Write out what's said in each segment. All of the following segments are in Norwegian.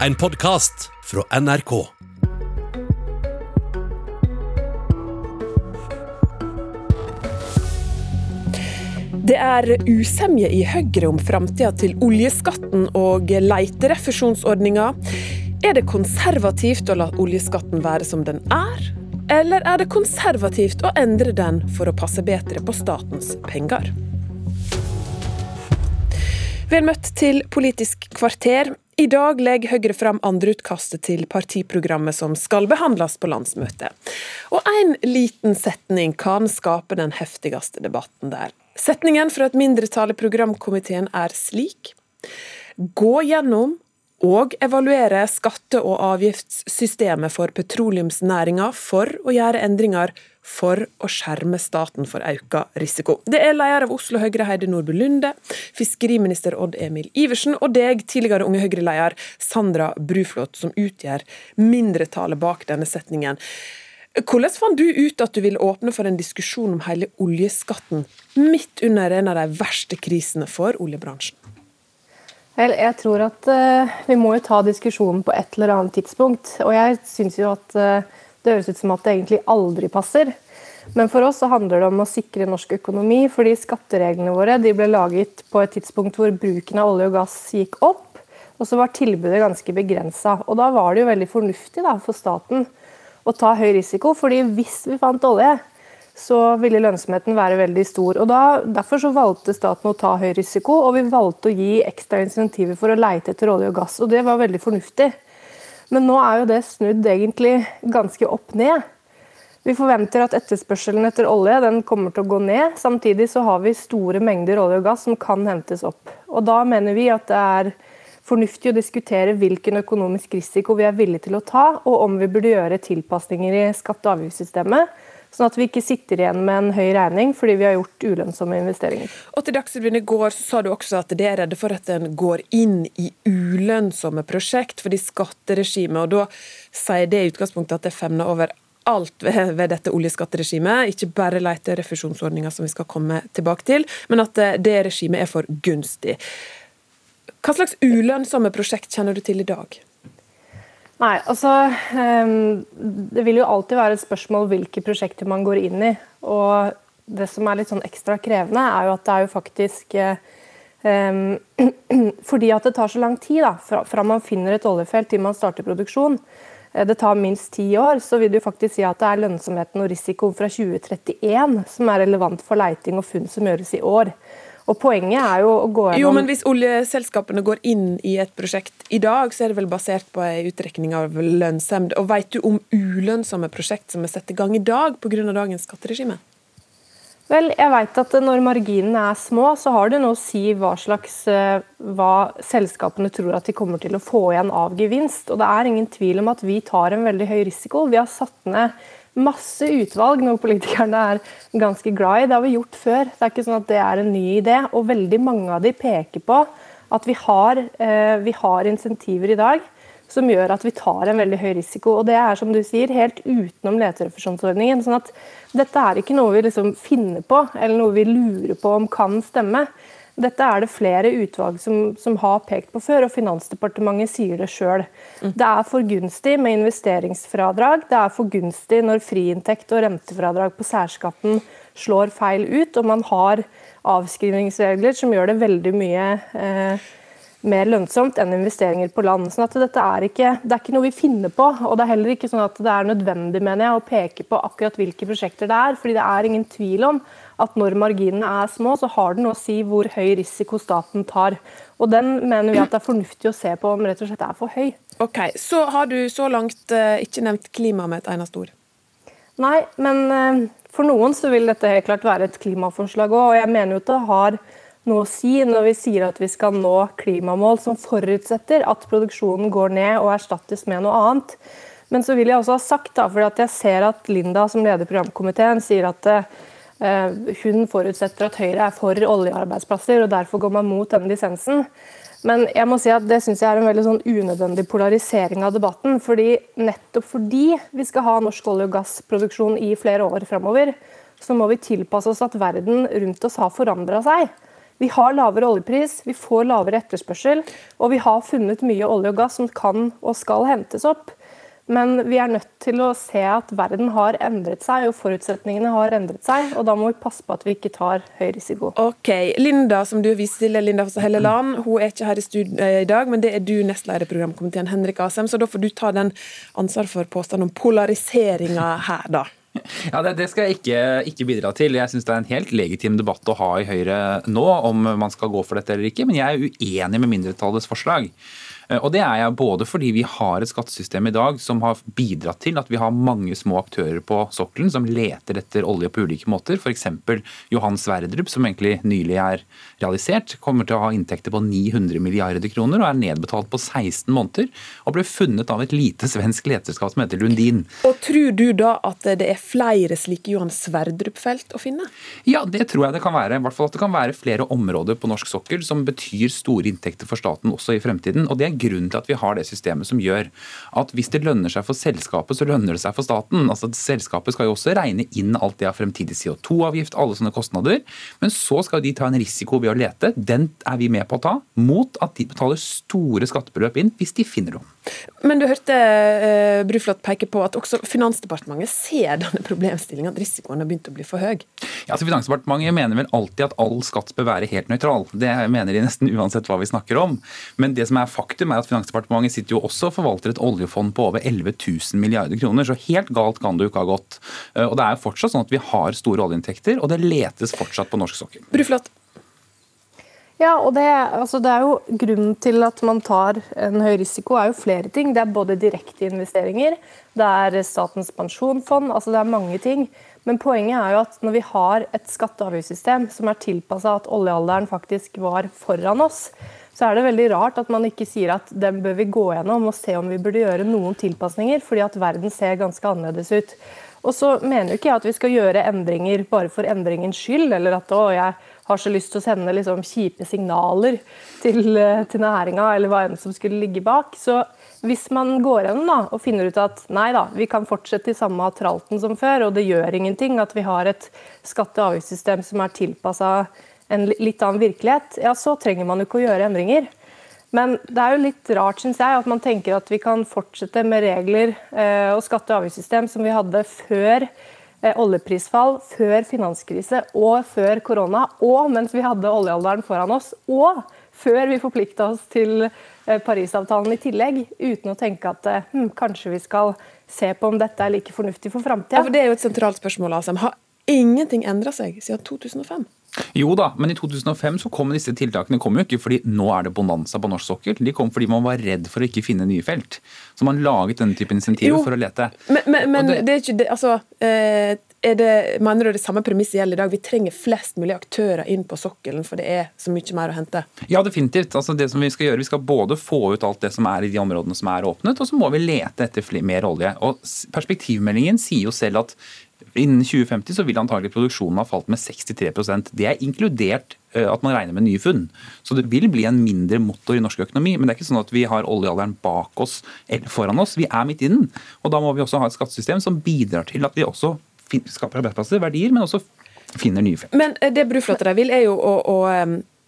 En podkast fra NRK. Det er usemje i Høyre om framtida til oljeskatten og leiterefusjonsordninga. Er det konservativt å la oljeskatten være som den er? Eller er det konservativt å endre den for å passe bedre på statens penger? Vel møtt til Politisk kvarter. I dag legger Høyre fram andreutkastet til partiprogrammet som skal behandles på landsmøtet. Og en liten setning kan skape den heftigste debatten der. Setningen fra et mindretall i programkomiteen er slik Gå gjennom og evaluere skatte- og avgiftssystemet for petroleumsnæringa for å gjøre endringer for å skjerme staten for økt risiko. Det er leder av Oslo Høyre Heidi Nordby Lunde, fiskeriminister Odd Emil Iversen og deg, tidligere Unge Høyre-leder Sandra Bruflot, som utgjør mindretallet bak denne setningen. Hvordan fant du ut at du ville åpne for en diskusjon om hele oljeskatten, midt under en av de verste krisene for oljebransjen? Jeg tror at uh, vi må jo ta diskusjonen på et eller annet tidspunkt. Og jeg syns jo at uh, det høres ut som at det egentlig aldri passer. Men for oss så handler det om å sikre norsk økonomi, fordi skattereglene våre ble laget på et tidspunkt hvor bruken av olje og gass gikk opp, og så var tilbudet ganske begrensa. Og da var det jo veldig fornuftig da, for staten å ta høy risiko, fordi hvis vi fant olje, så ville lønnsomheten være veldig stor. Og da, Derfor så valgte staten å ta høy risiko, og vi valgte å gi ekstra insentiver for å leite etter olje og gass. og Det var veldig fornuftig. Men nå er jo det snudd egentlig ganske opp ned. Vi forventer at etterspørselen etter olje den kommer til å gå ned. Samtidig så har vi store mengder olje og gass som kan hentes opp. Og Da mener vi at det er fornuftig å diskutere hvilken økonomisk risiko vi er villige til å ta, og om vi burde gjøre tilpasninger i skatte- og avgiftssystemet. Sånn at vi ikke sitter igjen med en høy regning fordi vi har gjort ulønnsomme investeringer. Og til Dagsrevyen i går sa du også at det er redde for at en går inn i ulønnsomme prosjekt fordi skatteregimet, og da sier det i utgangspunktet at det femner over alt ved, ved dette oljeskatteregimet, ikke bare leterefusjonsordninga som vi skal komme tilbake til, men at det regimet er for gunstig. Hva slags ulønnsomme prosjekt kjenner du til i dag? Nei, altså ehm, Det vil jo alltid være et spørsmål hvilke prosjekter man går inn i. Og det som er litt sånn ekstra krevende, er jo at det er jo faktisk um, Fordi at det tar så lang tid da, fra man finner et oljefelt til man starter produksjon, eh, det tar minst ti år, så vil du faktisk si at det er lønnsomheten og risikoen fra 2031 som er relevant for leiting og funn som gjøres i år. Og Poenget er jo å gå gjennom Jo, men Hvis oljeselskapene går inn i et prosjekt i dag, så er det vel basert på en utrekning av lønnshemd. Og Vet du om ulønnsomme prosjekt som er satt i gang i dag pga. dagens skatteregime? Vel, jeg vet at Når marginene er små, så har det noe å si hva slags eh, hva selskapene tror at de kommer til å få igjen av gevinst. Og Det er ingen tvil om at vi tar en veldig høy risiko. Vi har satt ned masse utvalg, noe politikerne er ganske glad i. Det har vi gjort før. Det er ikke sånn at det er en ny idé. Og veldig mange av de peker på at vi har, eh, vi har insentiver i dag som gjør at vi tar en veldig høy risiko. Og det er som du sier, helt utenom leterefusjonsordningen. sånn at dette er ikke noe vi liksom finner på, eller noe vi lurer på om kan stemme. Dette er det flere utvalg som, som, har pekt på før, og Finansdepartementet sier det sjøl. Mm. Det er for gunstig med investeringsfradrag. Det er for gunstig når friinntekt og rentefradrag på særskatten slår feil ut, og man har avskrivningsregler som gjør det veldig mye eh, mer lønnsomt enn investeringer på land. Sånn at dette er ikke, det er ikke noe vi finner på. Og det er heller ikke sånn at det er nødvendig mener jeg, å peke på akkurat hvilke prosjekter det er. fordi det er ingen tvil om at når marginene er små, så har det noe å si hvor høy risiko staten tar. Og Den mener vi at det er fornuftig å se på om rett og slett er for høy. Ok, Så har du så langt uh, ikke nevnt klima med et eneste ord? Nei, men uh, for noen så vil dette helt klart være et klimaforslag òg. Og jeg mener jo at det har noe å si når vi sier at vi skal nå klimamål som forutsetter at produksjonen går ned og erstattes med noe annet. Men så vil jeg også ha sagt, da, for jeg ser at Linda som leder programkomiteen sier at Eh, hun forutsetter at Høyre er for oljearbeidsplasser, og derfor går man mot denne dissensen. Men jeg må si at det synes jeg er en veldig sånn unødvendig polarisering av debatten. fordi Nettopp fordi vi skal ha norsk olje- og gassproduksjon i flere år framover, så må vi tilpasse oss at verden rundt oss har forandra seg. Vi har lavere oljepris, vi får lavere etterspørsel, og vi har funnet mye olje og gass som kan og skal hentes opp. Men vi er nødt til å se at verden har endret seg, og forutsetningene har endret seg. Og da må vi passe på at vi ikke tar høy risiko. Ok, Linda, som du viser til, Linda Helleland, hun er ikke her i studio eh, i dag, men det er du, nestleder i programkomiteen, Henrik Asheim. Så da får du ta den ansvar for påstanden om polariseringa her, da. Ja, det, det, skal jeg ikke, ikke bidra til. Jeg syns det er en helt legitim debatt å ha i Høyre nå, om man skal gå for dette eller ikke. Men jeg er uenig med mindretallets forslag. Eh, og Det er jeg både fordi vi har et skattesystem i dag som har bidratt til at vi har mange små aktører på sokkelen som leter etter olje på ulike måter. F.eks. Johan Sverdrup, som egentlig nylig er realisert, kommer til å ha inntekter på 900 milliarder kroner og er nedbetalt på 16 måneder. Og ble funnet av et lite svensk leterskap som heter Lundin. Og Tror du da at det er flere slike Johan Sverdrup-felt å finne? Ja, det tror jeg det kan være. I hvert fall at det kan være flere områder på norsk sokkel som betyr store inntekter for staten også i fremtiden. Og det er grunnen til at vi har det systemet som gjør at hvis det lønner seg for selskapet, så lønner det seg for staten. Altså Selskapet skal jo også regne inn alt det av fremtidig CO2-avgift, alle sånne kostnader. Men så skal de ta en risiko ved å lete. Den er vi med på å ta, mot at de betaler store skattebeløp inn hvis de finner noe. Men du hørte uh, Bruflot peke på at også Finansdepartementet ser denne problemstillingen, at risikoen har begynt å bli for høy? Ja, altså Finansdepartementet mener vel alltid at all skatt bør være helt nøytral. Det mener de nesten uansett hva vi snakker om. Men det som er faktum er at Finansdepartementet sitter jo også og forvalter et oljefond på over 11 000 milliarder kroner, så helt galt kan det jo ikke ha gått. Uh, og det er jo fortsatt sånn at vi har store oljeinntekter, og det letes fortsatt på norsk sokkel. Bruflot. Ja, og det, altså det, er jo Grunnen til at man tar en høy risiko, er jo flere ting. Det er både direkte investeringer, det er Statens pensjonsfond, altså det er mange ting. Men poenget er jo at når vi har et skatte- og avgiftssystem som er tilpassa at oljealderen faktisk var foran oss, så er det veldig rart at man ikke sier at den bør vi gå gjennom og se om vi burde gjøre noen tilpasninger, fordi at verden ser ganske annerledes ut. Og så mener jo ikke jeg at vi skal gjøre endringer bare for endringens skyld, eller at å, jeg har så lyst til å sende liksom kjipe signaler til, eh, til næringa, eller hva enn som skulle ligge bak. Så hvis man går gjennom da, og finner ut at nei da, vi kan fortsette i samme tralten som før, og det gjør ingenting at vi har et skatte- og avgiftssystem som er tilpassa en litt annen virkelighet, ja, så trenger man jo ikke å gjøre endringer. Men det er jo litt rart synes jeg, at man tenker at vi kan fortsette med regler eh, og skatte- og avgiftssystem som vi hadde før Eh, oljeprisfall før finanskrise og før korona, og mens vi hadde oljealderen foran oss, og før vi forplikta oss til eh, Parisavtalen i tillegg, uten å tenke at hm, kanskje vi skal se på om dette er like fornuftig for framtida. Ja, for det er jo et sentralt spørsmål. Asem. Har ingenting endra seg siden 2005? Jo da, men i 2005 så kom disse tiltakene kom jo ikke fordi nå er det bonanza på norsk sokkel. De kom fordi man var redd for å ikke finne nye felt. Så man laget denne typen insentiver for å lete. Men, men, men det, det, er ikke det, altså, eh, er det, Mener du det samme premisset gjelder i dag? Vi trenger flest mulig aktører inn på sokkelen, for det er så mye mer å hente? Ja, definitivt. Altså, det som Vi skal gjøre, vi skal både få ut alt det som er i de områdene som er åpnet, og så må vi lete etter mer olje. Og Perspektivmeldingen sier jo selv at Innen 2050 så vil antagelig produksjonen ha falt med 63% Det er inkludert eh, at man regner med nye funn. Så det vil bli en mindre motor i norsk økonomi. Men det er ikke sånn at vi har oljealderen bak oss eller foran oss. Vi er midt i den. Og da må vi også ha et skattesystem som bidrar til at vi også skaper arbeidsplasser, verdier, men også finner nye felt. Men det det Bruflotter vil, er jo å, å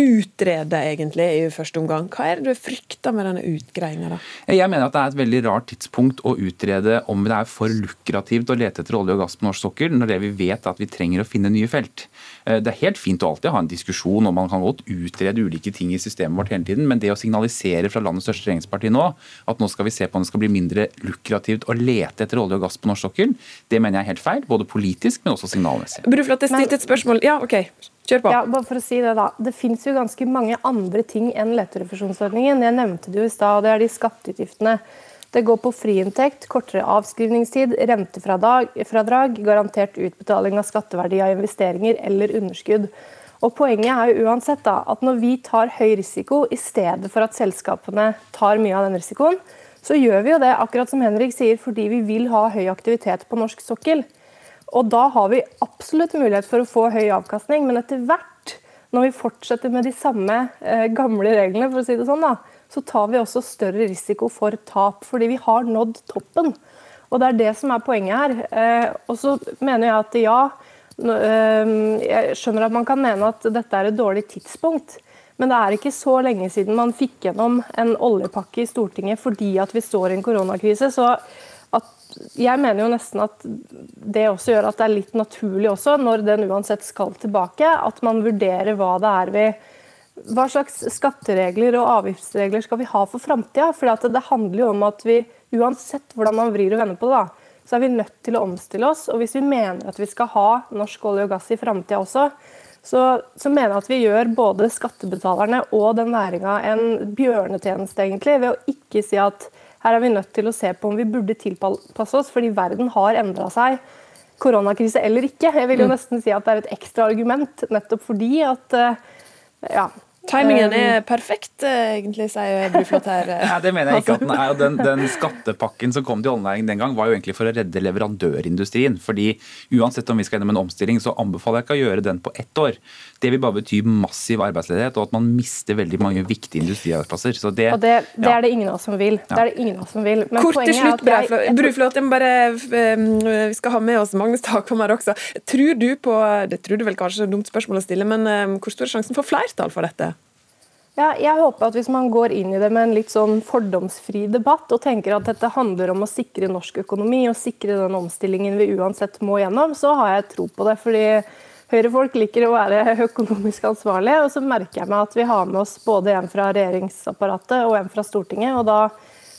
utrede, egentlig, i første omgang. Hva er det du frykter med denne utgreiinga? Jeg mener at det er et veldig rart tidspunkt å utrede om det er for lukrativt å lete etter olje og gass på norsk sokkel, når det vi vet at vi trenger å finne nye felt. Eh, det er helt fint å alltid ha en diskusjon, og man kan godt utrede ulike ting i systemet vårt hele tiden, men det å signalisere fra landets største regjeringsparti nå at nå skal vi se på om det skal bli mindre lukrativt å lete etter olje og gass på norsk sokkel, det mener jeg er helt feil. Både politisk, men også signalmessig. Bruflot, jeg stilte et spørsmål. Ja, OK. Kjør på. Ja, bare for å si Det da. Det fins jo ganske mange andre ting enn leterefusjonsordningen. Jeg nevnte det jo i stad, og det er de skatteutgiftene. Det går på friinntekt, kortere avskrivningstid, rentefradrag, garantert utbetaling av skatteverdi av investeringer eller underskudd. Og Poenget er jo uansett da, at når vi tar høy risiko i stedet for at selskapene tar mye av den risikoen, så gjør vi jo det akkurat som Henrik sier, fordi vi vil ha høy aktivitet på norsk sokkel. Og da har vi absolutt mulighet for å få høy avkastning, men etter hvert, når vi fortsetter med de samme eh, gamle reglene, for å si det sånn, da, så tar vi også større risiko for tap, fordi vi har nådd toppen. Og Det er det som er poenget her. Eh, og så mener jeg at ja, Jeg skjønner at man kan mene at dette er et dårlig tidspunkt. Men det er ikke så lenge siden man fikk gjennom en oljepakke i Stortinget fordi at vi står i en koronakrise. Så jeg mener jo nesten at det også gjør at det er litt naturlig også, når den uansett skal tilbake, at man vurderer hva det er vi hva slags skatteregler og avgiftsregler skal vi ha for framtida? For det handler jo om at vi, uansett hvordan man vrir og vender på det, da, så er vi nødt til å omstille oss. Og hvis vi mener at vi skal ha norsk olje og gass i framtida også, så, så, mener jeg at vi gjør både skattebetalerne og den næringa en bjørnetjeneste, egentlig, ved å ikke si at her er vi nødt til å se på om vi burde tilpasse oss, fordi verden har endra seg. Koronakrise eller ikke. Jeg vil jo mm. nesten si at det er et ekstra argument, nettopp fordi at eh, ja, Timingen er um, perfekt, eh, egentlig, sier Bruflot her. Nei, det mener jeg ikke at den er. Den, den skattepakken som kom til oljenæringen den gang, var jo egentlig for å redde leverandørindustrien. fordi uansett om vi skal gjennom en omstilling, så anbefaler jeg ikke å gjøre den på ett år. Det vil bare bety massiv arbeidsledighet, og at man mister veldig mange viktige industriarbeidsplasser. Så det, og det, det ja. er det ingen av oss som vil. Det er det ingen av oss som vil. Men Kort til slutt, Bruflot. Vi skal ha med oss Magnus Takvam her også. Tror du på Det tror du vel kanskje er et dumt spørsmål å stille, men um, hvor stor er sjansen for flertall for dette? Ja, jeg håper at Hvis man går inn i det med en litt sånn fordomsfri debatt og tenker at dette handler om å sikre norsk økonomi og sikre den omstillingen vi uansett må gjennom, så har jeg tro på det. fordi Høyre-folk liker å være økonomisk ansvarlige. og Så merker jeg meg at vi har med oss både en fra regjeringsapparatet og en fra Stortinget. og da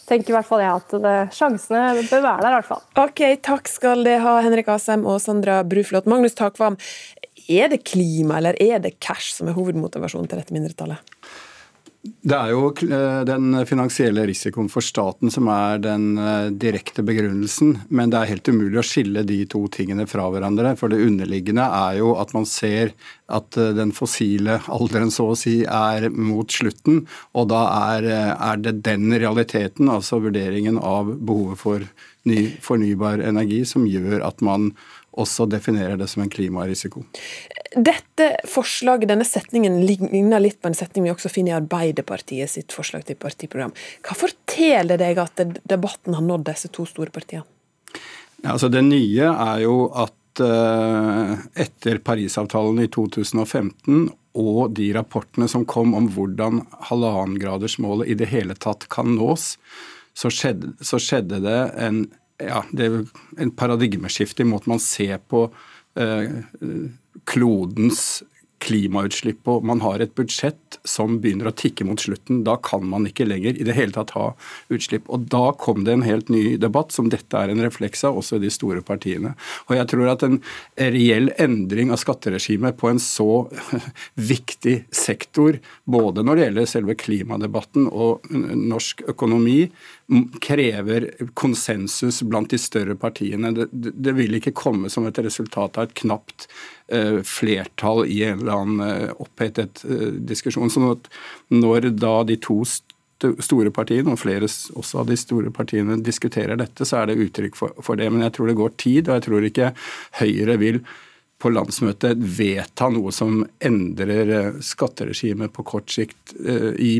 tenker i hvert fall jeg at det, sjansene bør være der. i hvert fall. Ok, Takk skal det ha, Henrik Asheim og Sandra Bruflot. Magnus Takvam, er det klima eller er det cash som er hovedmotivasjonen til dette mindretallet? Det er jo eh, den finansielle risikoen for staten som er den eh, direkte begrunnelsen. Men det er helt umulig å skille de to tingene fra hverandre. For det underliggende er jo at man ser at eh, den fossile alderen så å si er mot slutten. Og da er, er det den realiteten, altså vurderingen av behovet for ny fornybar energi, som gjør at man også definerer det som en klimarisiko. Dette forslaget, denne setningen ligner litt på en setning vi også finner i Arbeiderpartiet sitt forslag til partiprogram. Hva forteller deg at debatten har nådd disse to store partiene? Ja, altså det nye er jo at uh, etter Parisavtalen i 2015 og de rapportene som kom om hvordan halvannengradersmålet i det hele tatt kan nås, så skjedde, så skjedde det en ja, det er en paradigmeskifte i måten man ser på eh, klodens klimautslipp og man har et budsjett som begynner å tikke mot slutten, da kan man ikke lenger i det hele tatt ha utslipp. Og Da kom det en helt ny debatt, som dette er en refleks av, også i de store partiene. Og jeg tror at en reell endring av skatteregimet på en så viktig sektor, både når det gjelder selve klimadebatten og norsk økonomi, krever konsensus blant de større partiene. Det, det, vil ikke komme som et resultat av et knapt uh, flertall i en eller annen uh, opphetet uh, diskusjon. sånn at når da de to store partiene, og flere også av de store partiene diskuterer dette, så er det uttrykk for, for det. Men jeg tror det går tid, og jeg tror ikke Høyre vil på landsmøtet vedta noe som endrer skatteregimet på kort sikt i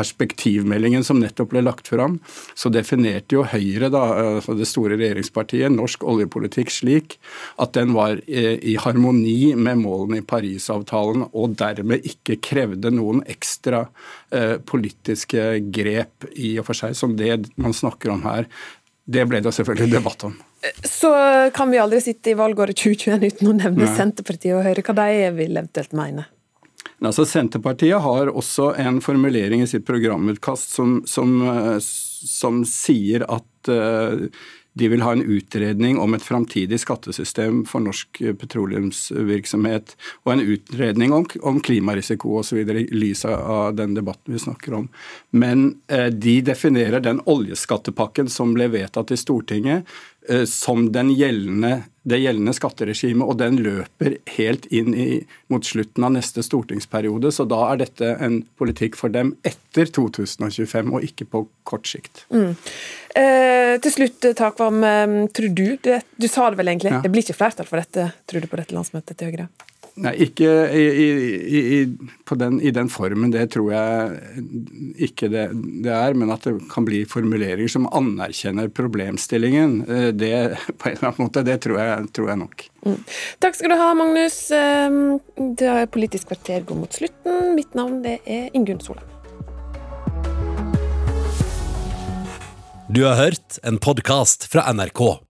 perspektivmeldingen som nettopp ble lagt fram, så definerte jo Høyre, da, altså det store regjeringspartiet, norsk oljepolitikk slik at den var eh, i harmoni med målene i Parisavtalen, og dermed ikke krevde noen ekstra eh, politiske grep i og for seg, som det man snakker om her. Det ble det selvfølgelig debatt om. Så kan vi aldri sitte i valgåret 2021 uten å nevne Nei. Senterpartiet og Høyre, hva de vil eventuelt mene? Altså, Senterpartiet har også en formulering i sitt programutkast som, som, eh, som sier at uh, de vil ha en utredning om et framtidig skattesystem for norsk petroleumsvirksomhet, og en utredning om, om klimarisiko osv. i lys av den debatten vi snakker om. Men eh, de definerer den oljeskattepakken som ble vedtatt i Stortinget, eh, som gjeldende, det gjeldende skatteregimet, og den løper helt inn i, mot slutten av neste stortingsperiode. Så da er dette en politikk for dem etter 2025, og ikke på kort sikt. Mm. Eh, til slutt, Takvam, eh, tror du det, Du sa det vel egentlig, ja. det blir ikke flertall for dette, tror du, på dette landsmøtet til Høyre? Nei, ikke i, i, i, den, i, den, formen, det tror jeg ikke det, det, er. Men at det kan bli formuleringer som anerkjenner problemstillingen, eh, det på en eller annen måte, det tror jeg, tror jeg nok. Mm. Takk skal du ha, Magnus. Ehm, det er Politisk kvarter går mot slutten. Mitt navn det er Ingunn Sola. Du har hørt en podkast fra NRK.